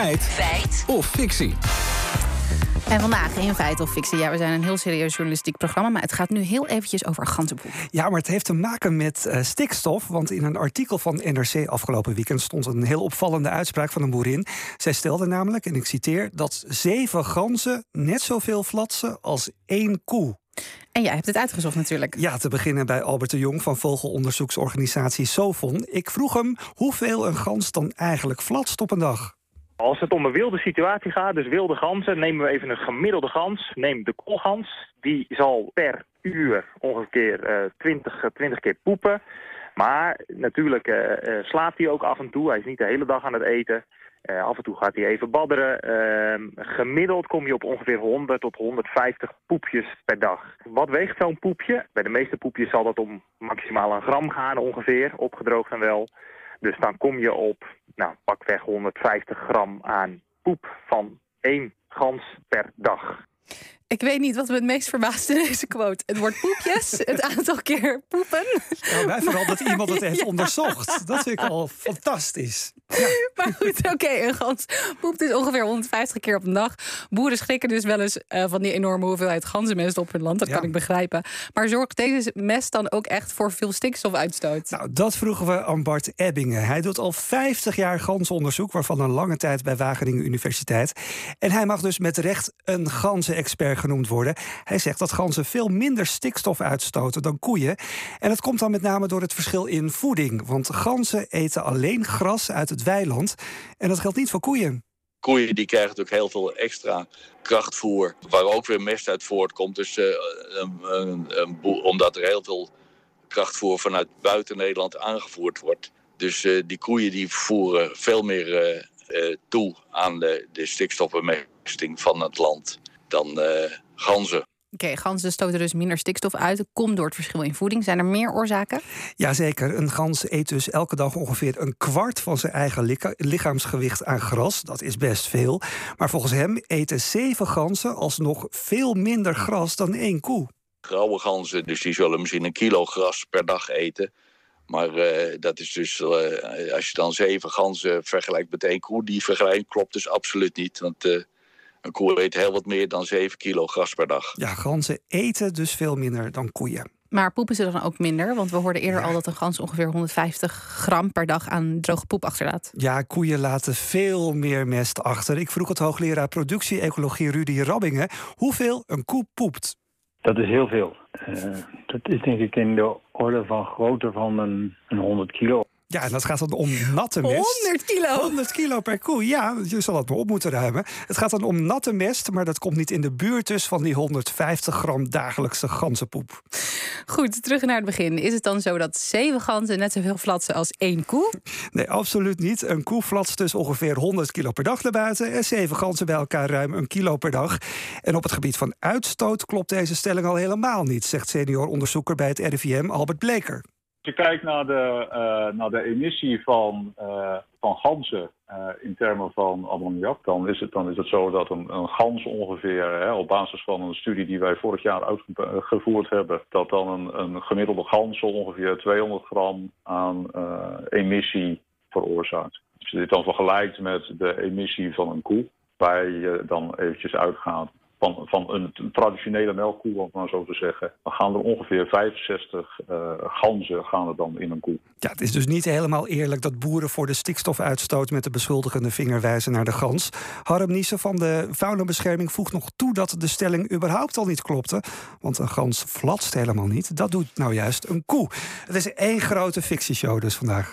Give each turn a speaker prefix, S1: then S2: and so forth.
S1: Feit. Feit. Of fictie.
S2: En vandaag in Feit of Fictie. Ja, we zijn een heel serieus journalistiek programma, maar het gaat nu heel eventjes over ganzenpoep.
S3: Ja, maar het heeft te maken met uh, stikstof. Want in een artikel van NRC afgelopen weekend stond een heel opvallende uitspraak van een boerin. Zij stelde namelijk, en ik citeer, dat zeven ganzen net zoveel flatsen als één koe.
S2: En jij hebt het uitgezocht natuurlijk.
S3: Ja, te beginnen bij Albert de Jong van vogelonderzoeksorganisatie Sofon. Ik vroeg hem hoeveel een gans dan eigenlijk flatst op een dag.
S4: Als het om een wilde situatie gaat, dus wilde ganzen, nemen we even een gemiddelde gans. Neem de koolgans. Die zal per uur ongeveer uh, 20, 20 keer poepen. Maar natuurlijk uh, slaapt hij ook af en toe. Hij is niet de hele dag aan het eten. Af en toe gaat hij even badderen. Uh, gemiddeld kom je op ongeveer 100 tot 150 poepjes per dag. Wat weegt zo'n poepje? Bij de meeste poepjes zal dat om maximaal een gram gaan ongeveer, opgedroogd en wel. Dus dan kom je op nou, pakweg 150 gram aan poep van één gans per dag.
S2: Ik weet niet wat me het meest verbaast in deze quote. Het woord poepjes, het aantal keer poepen.
S3: Nou, mij vooral dat iemand het heeft onderzocht. Dat vind ik al fantastisch.
S2: Ja. Maar goed, oké, een gans poept dus ongeveer 150 keer op een dag. Boeren schrikken dus wel eens uh, van die enorme hoeveelheid ganzenmest op hun land. Dat kan ik begrijpen. Maar zorgt deze mest dan ook echt voor veel stikstofuitstoot?
S3: Nou, dat vroegen we aan Bart Ebbingen. Hij doet al 50 jaar ganzenonderzoek, waarvan een lange tijd bij Wageningen Universiteit. En hij mag dus met recht een ganzenexpert genoemd worden. Hij zegt dat ganzen veel minder stikstof uitstoten dan koeien. En dat komt dan met name door het verschil in voeding. Want ganzen eten alleen gras uit het weiland. En dat geldt niet voor koeien.
S5: Koeien die krijgen natuurlijk heel veel extra krachtvoer, waar ook weer mest uit voortkomt. Dus um, omdat er heel veel krachtvoer vanuit buiten Nederland aangevoerd wordt. Dus uh, die koeien die voeren veel meer uh, toe aan de, de stikstofbemesting van het land dan ganzen.
S2: Oké, okay, ganzen stoten dus minder stikstof uit. Dat komt door het verschil in voeding. Zijn er meer oorzaken?
S3: Jazeker. Een gans eet dus elke dag ongeveer een kwart van zijn eigen lichaamsgewicht aan gras. Dat is best veel. Maar volgens hem eten zeven ganzen alsnog veel minder gras dan één koe.
S5: Grauwe ganzen, dus die zullen misschien een kilo gras per dag eten. Maar uh, dat is dus, uh, als je dan zeven ganzen vergelijkt met één koe, die vergelijking klopt dus absoluut niet. Want uh, een koe eet heel wat meer dan 7 kilo gras per dag.
S3: Ja, ganzen eten dus veel minder dan koeien.
S2: Maar poepen ze dan ook minder? Want we hoorden eerder al dat een gans ongeveer 150 gram per dag aan droge poep achterlaat.
S3: Ja, koeien laten veel meer mest achter. Ik vroeg het hoogleraar productie-ecologie Rudy Rabbingen hoeveel een koe poept.
S6: Dat is heel veel. Uh, dat is denk ik in de orde van grootte van een, een 100 kilo.
S3: Ja, en dat gaat dan om natte mest.
S2: 100 kilo?
S3: 100 kilo per koe, ja. Je zal dat maar op moeten ruimen. Het gaat dan om natte mest, maar dat komt niet in de buurt dus van die 150 gram dagelijkse ganzenpoep.
S2: Goed, terug naar het begin. Is het dan zo dat zeven ganzen net zoveel flatsen als één koe?
S3: Nee, absoluut niet. Een koe flatst dus ongeveer 100 kilo per dag naar buiten... en zeven ganzen bij elkaar ruim een kilo per dag. En op het gebied van uitstoot klopt deze stelling al helemaal niet... zegt senior onderzoeker bij het RIVM Albert Bleker.
S7: Je kijkt naar de, uh, naar de emissie van, uh, van ganzen uh, in termen van ammoniak, dan is het, dan is het zo dat een, een gans ongeveer, hè, op basis van een studie die wij vorig jaar uitgevoerd hebben, dat dan een, een gemiddelde gans ongeveer 200 gram aan emissie veroorzaakt. Als je dit dan vergelijkt met de emissie van een koe, waar je dan eventjes uitgaat van, van een traditionele melkkoe, om maar zo te zeggen. Dan gaan er ongeveer 65 uh, ganzen gaan er dan in een koe.
S3: Ja, het is dus niet helemaal eerlijk dat boeren voor de stikstofuitstoot met de beschuldigende vinger wijzen naar de gans. Harm Niesen van de Faunabescherming voegt nog toe dat de stelling überhaupt al niet klopte. Want een gans flatst helemaal niet. Dat doet nou juist een koe. Het is één grote fictieshow dus vandaag.